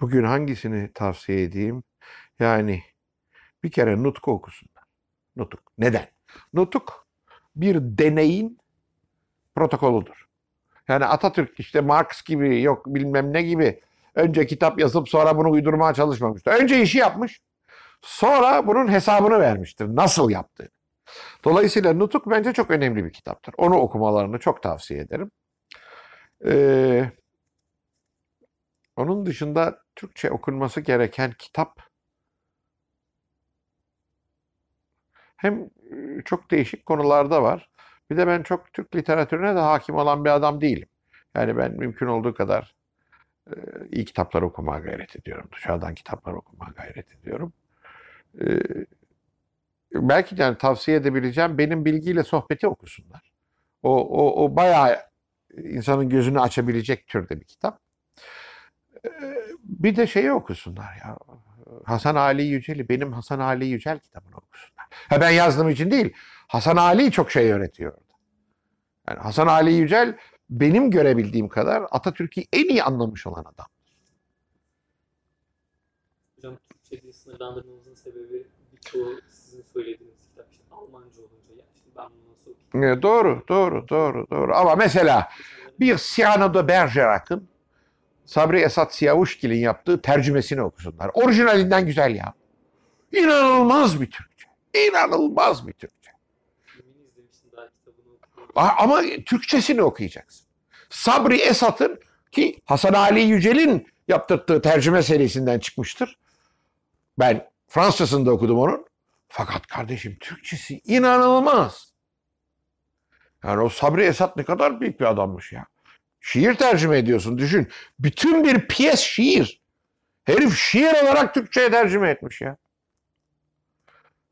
Bugün hangisini tavsiye edeyim? Yani bir kere Nutuk'u okusunlar. Nutuk. Neden? Nutuk bir deneyin protokolüdür. Yani Atatürk işte Marx gibi yok bilmem ne gibi önce kitap yazıp sonra bunu uydurmaya çalışmamıştır. Önce işi yapmış. Sonra bunun hesabını vermiştir. Nasıl yaptığını. Dolayısıyla Nutuk bence çok önemli bir kitaptır. Onu okumalarını çok tavsiye ederim. Ee, onun dışında Türkçe okunması gereken kitap hem çok değişik konularda var. Bir de ben çok Türk literatürüne de hakim olan bir adam değilim. Yani ben mümkün olduğu kadar iyi kitaplar okumaya gayret ediyorum. Dışarıdan kitaplar okumaya gayret ediyorum. Belki de yani tavsiye edebileceğim benim bilgiyle sohbeti okusunlar. O, o, o bayağı insanın gözünü açabilecek türde bir kitap. Bir de şeyi okusunlar ya. Hasan Ali Yücel'i, benim Hasan Ali Yücel kitabını okusunlar. Ha ben yazdığım için değil. Hasan Ali çok şey öğretiyor. Yani Hasan Ali Yücel benim görebildiğim kadar Atatürk'ü en iyi anlamış olan adam. Hocam Türkçe dil sınırlandırmamızın sebebi birçoğu sizin söylediğiniz kitap işte Almanca olunca ya işte ben bunu nasıl okuyayım? E, Doğru, doğru, doğru, doğru. Ama mesela bir Cyrano de Bergerac'ın Sabri Esat Siyavuşgil'in yaptığı tercümesini okusunlar. Orijinalinden güzel ya. İnanılmaz bir Türkçe. İnanılmaz bir Türkçe. Ama Türkçesini okuyacaksın. Sabri Esat'ın ki Hasan Ali Yücel'in yaptırttığı tercüme serisinden çıkmıştır. Ben Fransızcasını da okudum onun. Fakat kardeşim Türkçesi inanılmaz. Yani o Sabri Esat ne kadar büyük bir adammış ya. Şiir tercüme ediyorsun düşün. Bütün bir piyes şiir. Herif şiir olarak Türkçe'ye tercüme etmiş ya.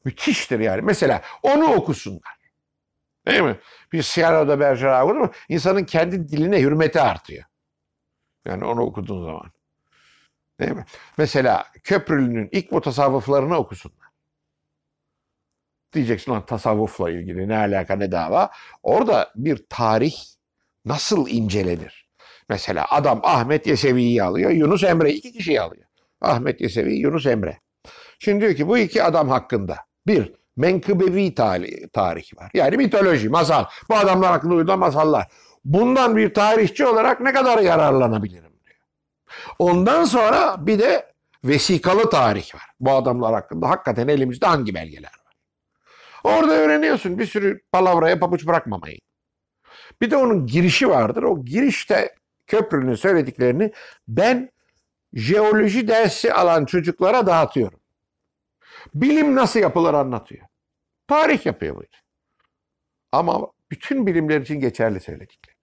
Müthiştir yani. Mesela onu okusunlar. Değil mi? Bir Sierra de Bergerac okudun mu? İnsanın kendi diline hürmeti artıyor. Yani onu okuduğun zaman. Değil mi? Mesela Köprülü'nün ilk mutasavvıflarını okusunlar. Diyeceksin lan tasavvufla ilgili ne alaka ne dava. Orada bir tarih nasıl incelenir? Mesela adam Ahmet Yesevi'yi alıyor, Yunus Emre iki kişiyi alıyor. Ahmet Yesevi, Yunus Emre. Şimdi diyor ki bu iki adam hakkında bir menkıbevi tali- tarih var. Yani mitoloji, masal. Bu adamlar hakkında uyduran masallar. Bundan bir tarihçi olarak ne kadar yararlanabilirim diyor. Ondan sonra bir de vesikalı tarih var. Bu adamlar hakkında hakikaten elimizde hangi belgeler var. Orada öğreniyorsun bir sürü palavraya pabuç bırakmamayı. Bir de onun girişi vardır. O girişte köprünün söylediklerini ben jeoloji dersi alan çocuklara dağıtıyorum. Bilim nasıl yapılır anlatıyor. Tarih yapıyor bu. Ama bütün bilimler için geçerli söyledikleri.